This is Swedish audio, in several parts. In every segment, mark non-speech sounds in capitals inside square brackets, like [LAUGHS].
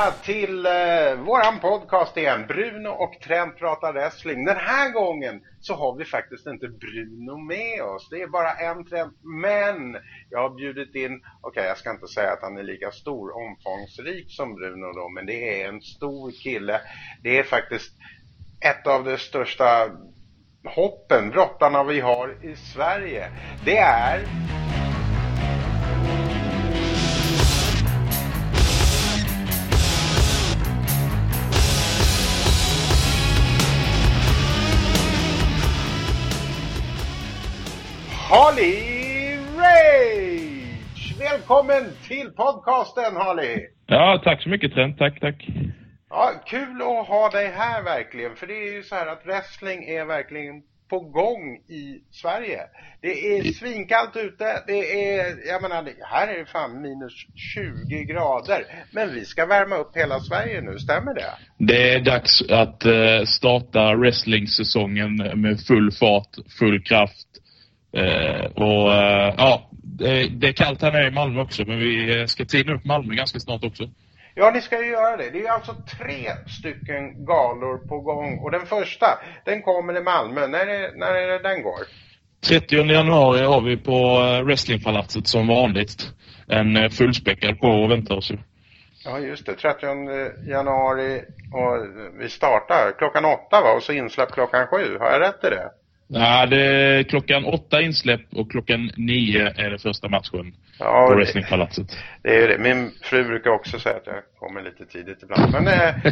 välkomna till eh, våran podcast igen. Bruno och Trent pratar wrestling. Den här gången så har vi faktiskt inte Bruno med oss. Det är bara en Trent. Men jag har bjudit in, okej okay, jag ska inte säga att han är lika stor, omfångsrik som Bruno då. Men det är en stor kille. Det är faktiskt ett av de största hoppen, brottarna vi har i Sverige. Det är Harley Rage! Välkommen till podcasten Harley! Ja, tack så mycket Trent. Tack, tack. Ja, kul att ha dig här verkligen. För det är ju så här att wrestling är verkligen på gång i Sverige. Det är svinkallt ute. Det är, jag menar, här är det fan minus 20 grader. Men vi ska värma upp hela Sverige nu, stämmer det? Det är dags att uh, starta wrestling-säsongen med full fart, full kraft. Uh, och uh, ja, det, är kallt här nere i Malmö också, men vi ska tina upp Malmö ganska snart också. Ja, ni ska ju göra det. Det är alltså tre stycken galor på gång. Och den första, den kommer i Malmö. När är, när är det den går? 30 januari har vi på Wrestlingpalatset som vanligt. En fullspäckad på och väntar oss ju. Ja, just det. 30 januari och vi startar klockan åtta va? Och så insläpp klockan sju. Har jag rätt i det? Nej, det klockan åtta insläpp och klockan nio är det första matchen ja, på Wrestlingpalatset. Det, det är det. Min fru brukar också säga att jag kommer lite tidigt ibland. Men eh, [LAUGHS]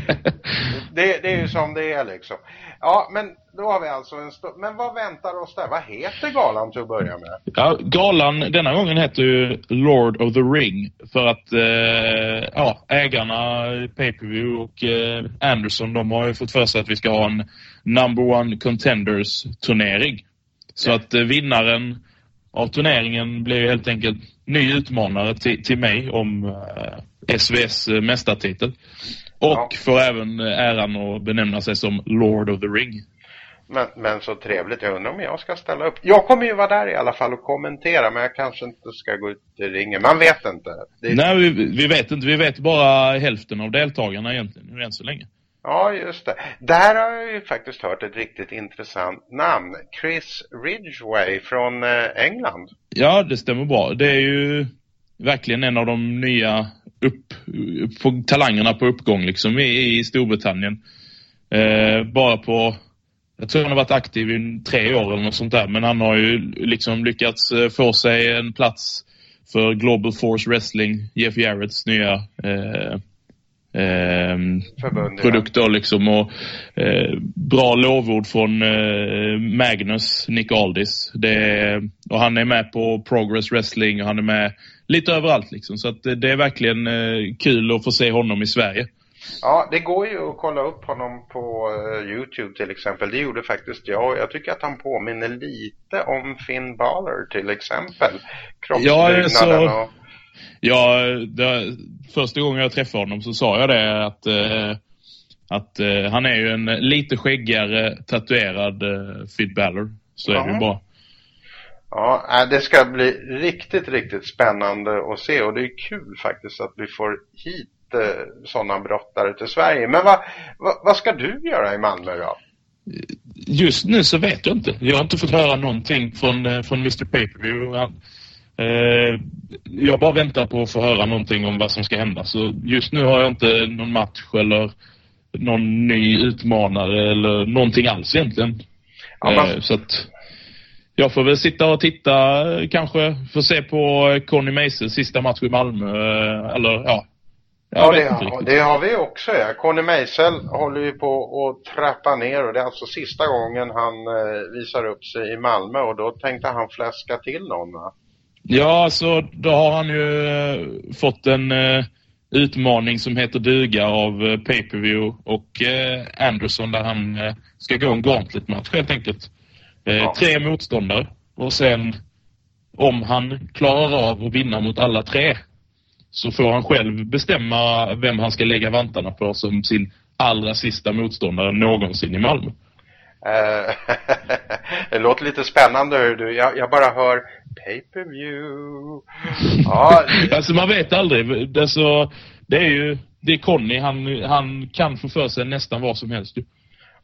det, det, är ju som det är liksom. Ja, men då har vi alltså en stor... Men vad väntar oss där? Vad heter galan till att börja med? Ja, galan denna gången heter ju Lord of the Ring. För att eh, ja, ägarna Pay-Per-View och eh, Anderson de har ju fått för sig att vi ska ha en number one contenders turnering. Så att eh, vinnaren av turneringen blir helt enkelt ny utmanare till, till mig om eh, SVS eh, mästartitel. Och ja. får även eh, äran att benämna sig som Lord of the Ring. Men, men så trevligt. Jag undrar om jag ska ställa upp. Jag kommer ju vara där i alla fall och kommentera. Men jag kanske inte ska gå ut i ringen. Man vet inte. Är... Nej, vi, vi, vet inte. Vi vet bara hälften av deltagarna egentligen. Än så länge. Ja, just det. Där har jag ju faktiskt hört ett riktigt intressant namn. Chris Ridgway från eh, England. Ja, det stämmer bra. Det är ju verkligen en av de nya upp, upp talangerna på uppgång liksom i, i Storbritannien. Eh, bara på, jag tror han har varit aktiv i tre år eller något sånt där. Men han har ju liksom lyckats eh, få sig en plats för Global Force Wrestling, Jeff Jarretts nya eh, eh, produkter ja. liksom och eh, bra lovord från eh, Magnus, Nick Aldis. Det, och han är med på Progress Wrestling och han är med lite överallt liksom. Så att det är verkligen eh, kul att få se honom i Sverige. Ja, det går ju att kolla upp honom på uh, Youtube till exempel. Det gjorde faktiskt jag. Jag tycker att han påminner lite om Finn Balor till exempel. Kroppsbyggnaden ja, så... och Ja, det, första gången jag träffade honom så sa jag det att, eh, att eh, han är ju en lite skäggigare tatuerad eh, Fid Balor. Så ja. är det ju bra. Ja, det ska bli riktigt, riktigt spännande att se och det är kul faktiskt att vi får hit eh, sådana brottare till Sverige. Men vad, vad, vad ska du göra i Malmö då? Just nu så vet jag inte. Jag har inte fått höra någonting från, eh, från Mr. Paperview. Eh, jag bara väntar på att få höra någonting om vad som ska hända. Så just nu har jag inte någon match eller någon ny utmanare eller någonting alls egentligen. Ja, eh, så att jag får väl sitta och titta kanske. Få se på Conny Meises sista match i Malmö. Eh, eller ja. Ja, det, har, det har vi också. Ja. Conny Meisel håller ju på att trappa ner och det är alltså sista gången han eh, visar upp sig i Malmö och då tänkte han fläska till någon va? Ja, alltså då har han ju eh, fått en uh, utmaning som heter duga av uh, Pay-Per-View och uh, Anderson där han ska gå en gauntlet-match helt enkelt. Ja. Tre motståndare och sen om han klarar av att vinna mot alla tre så får han själv bestämma vem han ska lägga vantarna på som sin allra sista motståndare någonsin i Malmö. [LAUGHS] det låter lite spännande hör du. Jag, jag bara hör pay-per-view. [LAUGHS] Ja. alltså man vet aldrig. Alltså, det är ju, det är Conny, han, han kan få för sig nästan vad som helst.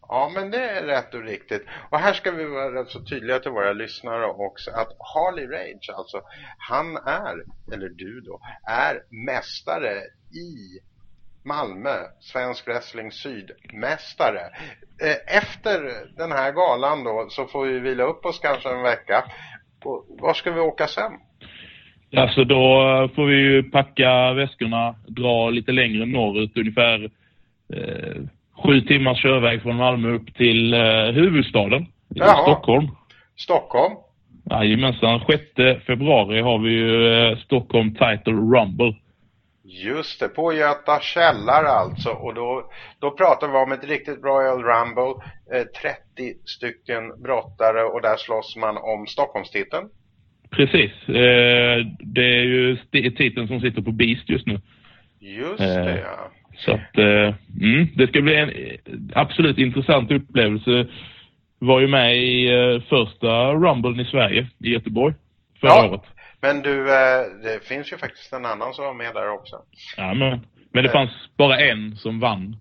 Ja, men det är rätt och riktigt. Och här ska vi vara rätt så tydliga till våra lyssnare också att Harley Rage, alltså han är, eller du då, är mästare i Malmö, Svensk Wrestling Sydmästare. Eh, efter den här galan då så får vi vila upp oss kanske en vecka. Och var ska vi åka sen? Alltså då får vi ju packa väskorna, dra lite längre norrut, ungefär eh, sju timmars körväg från Malmö upp till eh, huvudstaden, Jaha. Stockholm. Stockholm? Jajamensan, 6 februari har vi ju eh, Stockholm Title Rumble. Just det, på Göta källare alltså. Och då, då pratar vi om ett riktigt Royal Rumble. Eh, 30 stycken brottare och där slåss man om Stockholmstiteln. Precis. Eh, det är ju titeln som sitter på Beast just nu. Just det, eh, ja. Så att, eh, mm, det ska bli en absolut intressant upplevelse. Var ju med i eh, första Rumblen i Sverige, i Göteborg, förra ja. året. Men du, eh, det finns ju faktiskt en annan som var med där också. Ja, men, men det eh. fanns bara en som vann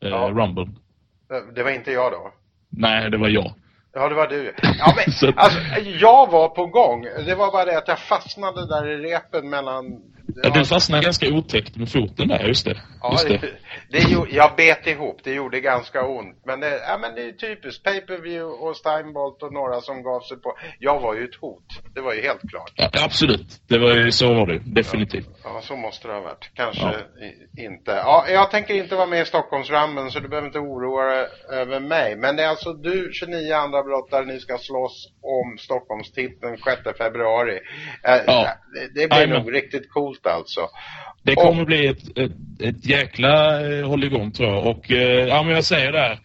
eh, ja. Rumble. Det var inte jag då? Nej, det var jag. Ja, det var du. Ja, men, [LAUGHS] alltså, jag var på gång. Det var bara det att jag fastnade där i repen mellan Ja, du fastnade ganska otäckt med foten där, just det. Ja, just det. det, det jag bet ihop, det gjorde ganska ont. Men det, ja, men det är typiskt. Pay-per-view och Steinbolt och några som gav sig på. Jag var ju ett hot, det var ju helt klart. Ja, absolut, det var ju, så var det, definitivt. Ja, ja så måste det ha varit. Kanske ja. inte. Ja, jag tänker inte vara med i Stockholmsrammen så du behöver inte oroa dig över mig. Men det är alltså du, 29 andra brottare, ni ska slåss om Stockholmstiteln 6 februari. Ja. Det, blir nog riktigt coolt alltså. Det kommer och, bli ett, ett, ett jäkla eh, hålligång tror jag. Och eh, ja, men jag säger det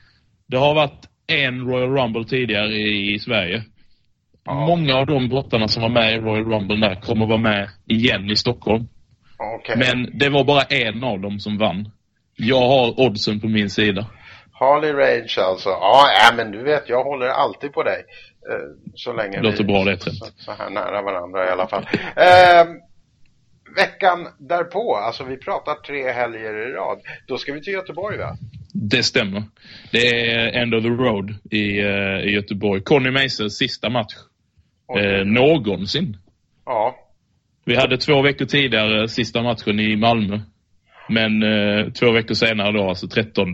Det har varit en Royal Rumble tidigare i, i Sverige. Ja. Många av de brottarna som var med i Royal Rumble där kommer vara med igen i Stockholm. Okay. Men det var bara en av dem som vann. Jag har oddsen på min sida. Harley Rage alltså. Ja, äh, men du vet, jag håller alltid på dig. Eh, så länge Låter vi bra det så, så här nära varandra i alla fall. Eh, veckan därpå, alltså vi pratar tre helger i rad, då ska vi till Göteborg va? Det stämmer. Det är End of the Road i, uh, i Göteborg. Conny Meisers sista match. Uh, någonsin. Ja. Vi hade två veckor tidigare sista matchen i Malmö. Men uh, två veckor senare då, alltså 13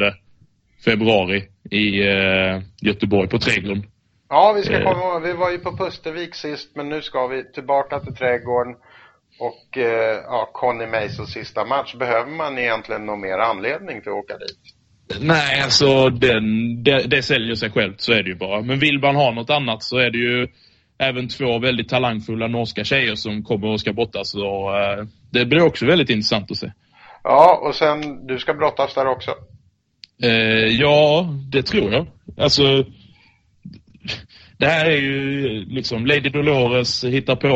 februari i uh, Göteborg på Trädgården. Ja, vi ska komma Vi var ju på Pustervik sist, men nu ska vi tillbaka till Trädgården. Och eh, ja, Conny Masons sista match, behöver man egentligen någon mer anledning för att åka dit? Nej, alltså den, det, det säljer sig självt, så är det ju bara. Men vill man ha något annat så är det ju även två väldigt talangfulla norska tjejer som kommer och ska brottas. Och, eh, det blir också väldigt intressant att se. Ja, och sen du ska brottas där också? Eh, ja, det tror jag. Alltså, det här är ju liksom Lady Dolores hittar på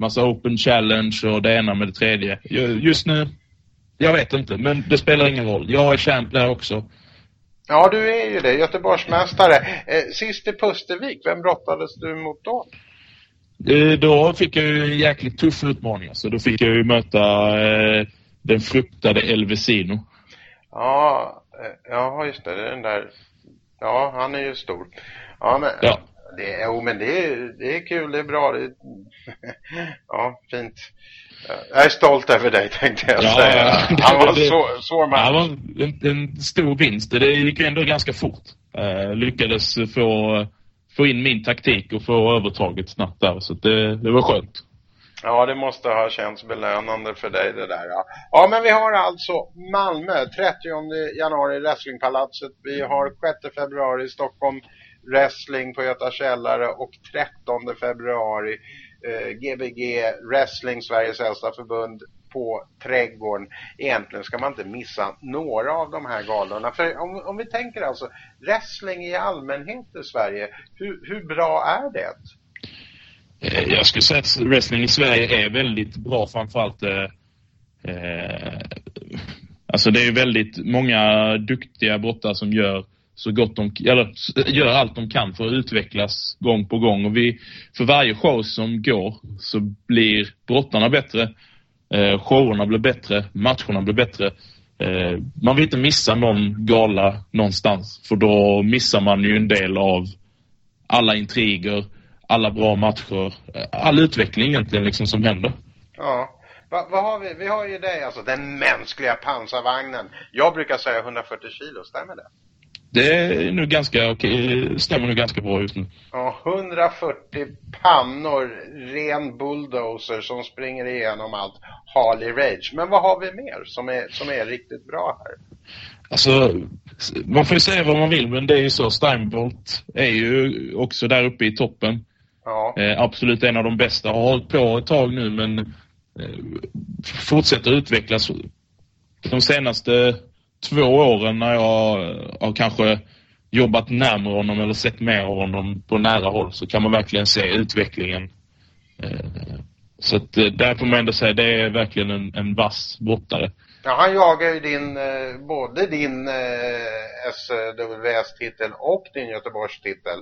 massa open challenge och det ena med det tredje. Just nu, jag vet inte, men det spelar ingen roll. Jag är champ där också. Ja, du är ju det. Göteborgsmästare. Eh, sist i Pustervik, vem brottades du mot då? Då fick jag ju en jäkligt tuff utmaning. Så då fick jag ju möta eh, den fruktade Elvesino. Ja, eh, ja just det. Den där... Ja, han är ju stor. Ja, men... Ja. Det, jo, men det är, det är kul, det är bra. Det, [LAUGHS] ja, fint. Jag är stolt över dig tänkte jag ja, säga. Han var det, så, svår match. Han var en, en, stor vinst. Det gick ändå ganska fort. Uh, lyckades få, få in min taktik och få övertaget snabbt där. Så det, det var skönt. Ja, det måste ha känts belönande för dig det där. Ja, ja men vi har alltså Malmö 30 januari Wrestlingpalatset. Vi har 6 februari Stockholm wrestling på Göta källare och 13 februari eh, Gbg Wrestling, Sveriges äldsta förbund på Trädgården. Egentligen ska man inte missa några av de här galorna. För om, om vi tänker alltså wrestling i allmänhet i Sverige, hur, hur bra är det? Eh, jag skulle säga att wrestling i Sverige är väldigt bra framförallt eh, eh, Alltså det är väldigt många duktiga brottare som gör så gott de, eller gör allt de kan för att utvecklas gång på gång. Och vi, för varje show som går så blir brottarna bättre Eh, showerna blir bättre, matcherna blir bättre. Eh, man vill inte missa någon gala någonstans för då missar man ju en del av alla intriger, alla bra matcher, eh, all utveckling egentligen liksom som händer. Ja. Vad va har vi? Vi har ju dig alltså, den mänskliga pansarvagnen. Jag brukar säga 140 kilo, stämmer det? Det är nu ganska okej, stämmer nu ganska bra just nu. Ja, 140 pannor, ren bulldozer som springer igenom allt. Harley Rage. Men vad har vi mer som är, som är riktigt bra här? Alltså, man får ju säga vad man vill, men det är ju så. Steinbolt är ju också där uppe i toppen. Ja. Eh, absolut en av de bästa. Har hållit på ett tag nu, men eh, fortsätter utvecklas. De senaste två åren när jag har kanske jobbat närmare honom eller sett mer av honom på nära håll så kan man verkligen se utvecklingen. Eh, så att eh, där får man ändå säga det är verkligen en, en vass brottare. Ja, han jagar ju din, eh, både din eh, SWS-titel och din Göteborgs-titel.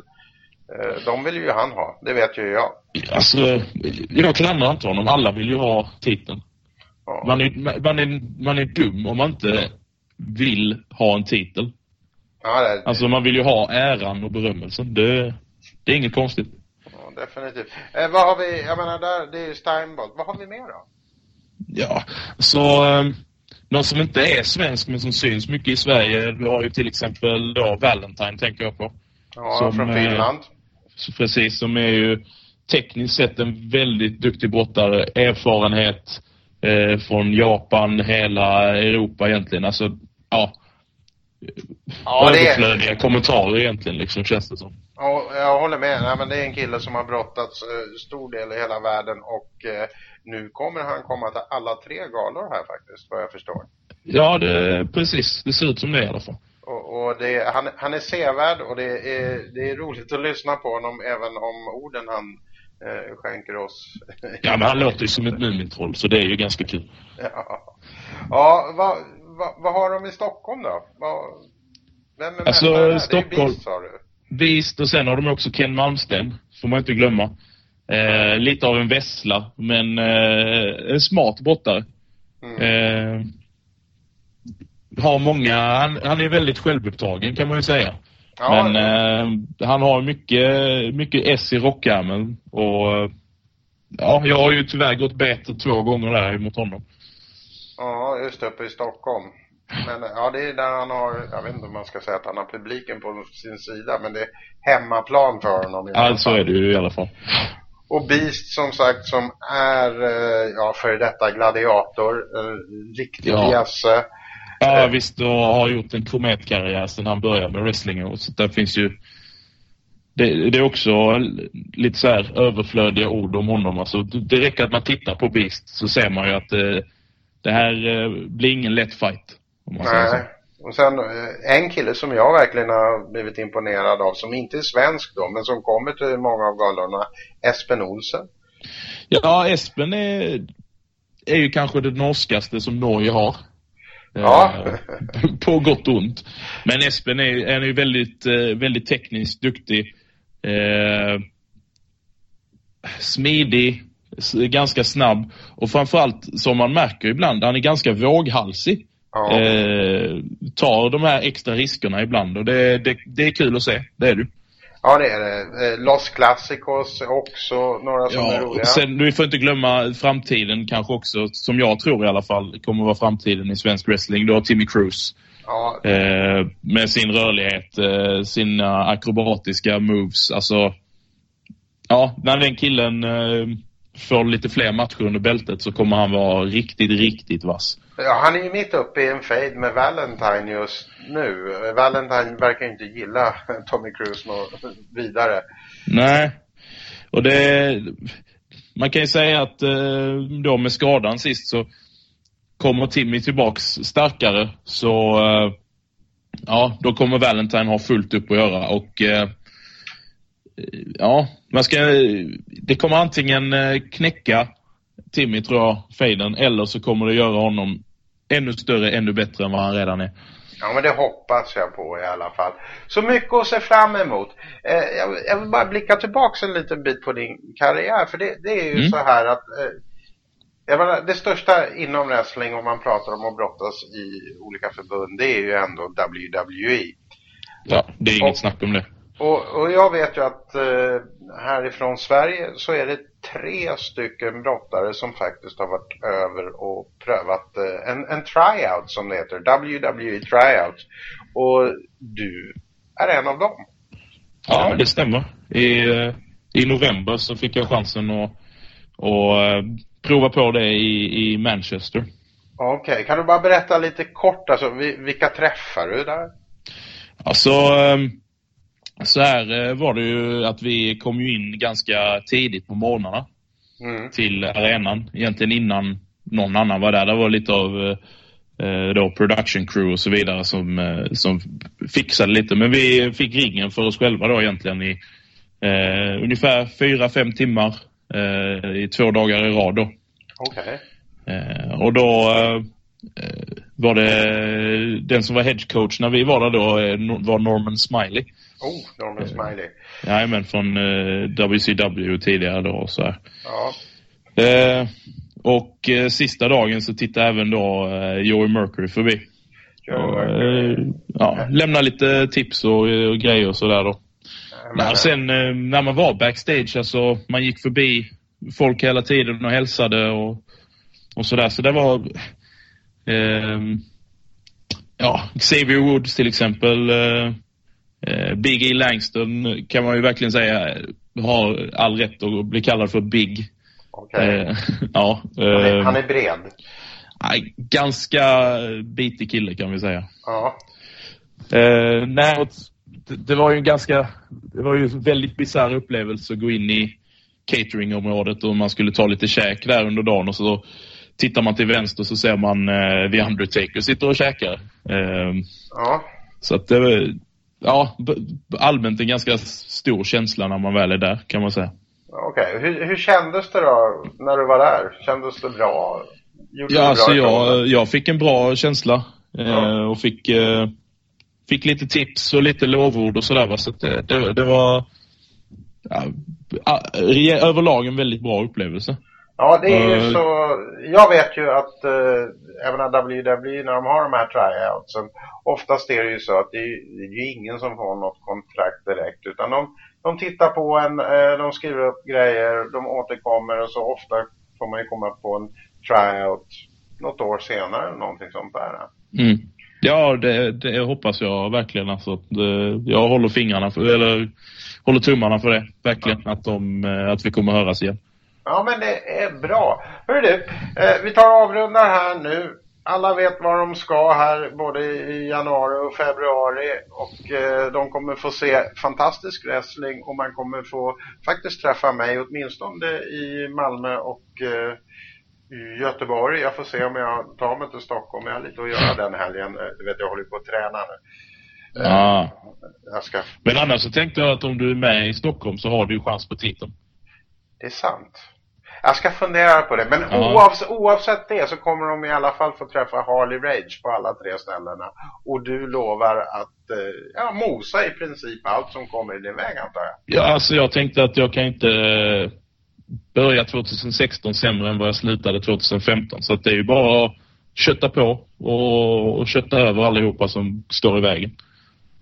Eh, de vill ju han ha, det vet ju jag. Alltså, jag klandrar inte honom. Alla vill ju ha titeln. Ja. Man är, man, är, man är dum om man inte vill ha en titel. Ja, det, Alltså man vill ju ha äran och berömmelsen. Det, det är inget konstigt. ja, definitivt. Eh, vad har vi, jag menar där, det är ju Steinbolt. Vad har vi mer då? Ja, så eh, någon som inte är svensk men som syns mycket i Sverige. Vi har ju till exempel då Valentine tänker jag på. Ja, Som, från eh, Finland. Så precis, som är ju tekniskt sett en väldigt duktig brottare. Erfarenhet eh, från Japan, hela Europa egentligen. Alltså, ja. Ja, det är, överflödiga kommentarer egentligen, liksom, känns det som. ja, jag håller med. Nej, men det är en kille som har brottats eh, stor del i hela världen och eh, nu kommer han komma till alla tre galor här faktiskt, vad jag förstår. Ja, det, precis. Det ser ut som det i alla fall. Och, och det, han, han är sevärd och det är, det är roligt att lyssna på honom även om orden han eh, skänker oss. Ja, men han låter ju som ett Mumintroll, så det är ju ganska kul. [LAUGHS] ja, ja vad, vad, vad har de i Stockholm då? Vad, vem är Alltså, är Stockholm- Beast, sa du. Visst, och sen har de också Ken Malmsten, får man inte glömma. Eh, lite av en vessla, men eh, en smart brottare. Mm. Eh, har många, han, han är väldigt självupptagen kan man ju säga. Ja, men eh, han har mycket, mycket S i rockärmen och eh, ja, jag har ju tyvärr gått bättre två gånger där mot honom. Ja, just uppe i Stockholm. Men ja, det är där han har, jag vet inte om man ska säga att han har publiken på sin sida, men det är hemmaplan för honom. Ja, så är det ju i alla fall. Och Beast som sagt som är, eh, ja, före detta gladiator, eh, riktig Ja. Ja, visst. Och har gjort en kometkarriär sedan han började med wrestling. Och så där finns ju... Det, det är också lite så här överflödiga ord om honom. Alltså, det det räcker att man tittar på Beast så ser man ju att eh, det här eh, blir ingen lätt fight. Om man säger så. Nej. Och sen eh, en kille som jag verkligen har blivit imponerad av, som inte är svensk då, men som kommer till många av galorna, Espen Olsen. Ja, Espen är, är ju kanske det norskaste som Norge har. Ja. Eh, [LAUGHS] på gott och ont. Men Espen är, är ju väldigt, väldigt tekniskt duktig. Eh, smidig, ganska snabb och framförallt som man märker ibland, han är ganska våghalsig. Ja. Eh, tar de här extra riskerna ibland och det, det, det är kul att se. Det är du. Ja, det är det. Eh, Los Classicos är också några som är Ja, roliga. och sen, vi får inte glömma framtiden kanske också, som jag tror i alla fall kommer vara framtiden i svensk wrestling. Du har Timmy Cruz Ja, eh, med sin rörlighet, eh, sina akrobatiska moves. Alltså, ja, när den killen eh, får lite fler matcher under bältet så kommer han vara riktigt, riktigt vass. ja, han är ju mitt uppe i en fade med Valentine just nu. Valentine verkar inte gilla [LAUGHS] Tommy Cruise något vidare. Nej, och det... Man kan ju säga att eh, då med skadan sist så kommer Timmy tillbaks starkare så eh, ja, då kommer Valentine ha fullt upp att göra och eh, ja, man ska det kommer antingen eh, knäcka Timmy tror jag, fejden, eller så kommer det göra honom ännu större, ännu bättre än vad han redan är. Ja, men det hoppas jag på i alla fall. Så mycket att se fram emot. Eh, jag, vill bara blicka tillbaks en liten bit på din karriär. För det, det är ju Mm. så här att eh, menar, det största inom wrestling om man pratar om att brottas i olika förbund, det är ju ändå WWE. Ja, det är inget och, snack om det. Och, och jag vet ju att eh, härifrån Sverige så är det tre stycken brottare som faktiskt har varit över och prövat eh, en, en tryout som det heter, WWE tryout. Och du är en av dem. Ja, det stämmer. I, eh, i november så fick jag chansen att, att eh, prova på det i, i Manchester. Okej, okay. kan du bara berätta lite kort, alltså vilka träffar du där? Alltså, ehm, så här eh, var det ju att vi kom ju in ganska tidigt på morgnarna mm. till arenan. Egentligen innan någon annan var där. Det var lite av eh, då production crew och så vidare som, eh, som fixade lite. Men vi fick ringen för oss själva då egentligen i eh, ungefär fyra, fem timmar eh, i två dagar i rad då. Okay. Eh, och då var det den som var headcoach när vi var där då var Norman Smiley. Oh, Norman Smiley. Jajamän, från eh, WCW tidigare då. Så här. Ja. Eh, och eh, sista dagen så tittade även då eh, Joey Mercury förbi. Joey. Och, eh, ja, lämna lite tips och, och grejer och sådär då. Ja, sen eh, när man var backstage, alltså man gick förbi folk hela tiden och hälsade och, och sådär. Så det var... Eh, ja, Xavier Woods till exempel. Eh, eh, Big E Langston kan man ju verkligen säga har all rätt att bli kallad för Big. Okay. Eh, [LAUGHS] ja, han, är, han är bred. ganska bitig kille kan vi säga. Ja. Eh, nej, det, det, var ju en ganska, det var ju en väldigt bisarr upplevelse att gå in i cateringområdet och man skulle ta lite käk där under dagen och så tittar man till vänster så ser man eh, The Undertaker sitter och käkar. Eh, ja. Så att det ja, allmänt en ganska stor känsla när man väl är där kan man säga. Okej, okay. hur, hur kändes det då när du var där? Kändes det bra? Gjorde ja, alltså jag, jag fick en bra känsla ja. eh, och fick, eh, fick lite tips och lite lovord och sådär. Så det, det, det, var ja, överlag en väldigt bra upplevelse. Ja, det är ju uh, så. Jag vet ju att uh, även WWE när de har de här tryoutsen, oftast är det ju så att det är, det är ju ingen som får något kontrakt direkt utan de, de tittar på en, uh, de skriver upp grejer, de återkommer och så ofta får man ju komma på en tryout något år senare eller någonting sånt där. Mm. Ja, det, det, hoppas jag verkligen. Alltså, det, jag håller fingrarna för, eller håller tummarna för det. Verkligen. Ja. Att, de, att vi kommer höras igen. Ja, men det är bra. Hör du, eh, vi tar avrundar här nu. Alla vet vad de ska här både i januari och februari och eh, de kommer få se fantastisk wrestling och man kommer få faktiskt träffa mig åtminstone i Malmö och eh, Göteborg. Jag får se om jag tar mig till Stockholm. Jag har lite att göra den helgen. Du vet, jag håller på att träna nu. Ja. Jag ska... Men annars så tänkte jag att om du är med i Stockholm så har du ju chans på titeln. Det är sant. Jag ska fundera på det. Men ja. oavsett, oavsett det så kommer de i alla fall få träffa Harley Rage på alla tre ställena. Och du lovar att eh, ja, mosa i princip allt som kommer i din väg antar jag. Ja, alltså jag tänkte att jag kan inte eh, börja 2016 sämre än vad jag slutade 2015. Så det är ju bara att kötta på och, och kötta över allihopa som står i vägen.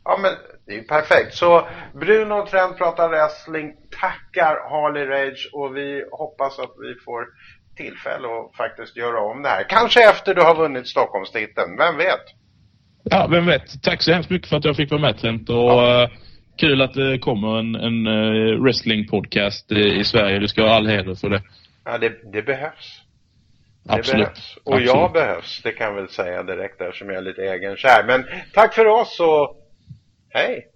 Ja, men det är ju perfekt. Så Bruno Trent pratar wrestling, tackar Harley Rage och vi hoppas att vi får tillfälle att faktiskt göra om det här. Kanske efter du har vunnit Stockholmstiteln, vem vet? Ja, vem vet. Tack så hemskt mycket för att jag fick vara med Trent och ja. uh, kul att det kommer en, en uh, wrestling-podcast i Sverige. Du ska ha all heder för det. Ja, det, det behövs. Det Absolut. Behövs. Och Absolut. jag behövs, det kan jag väl säga direkt eftersom jag är lite egenkär. Men tack för oss och Hey.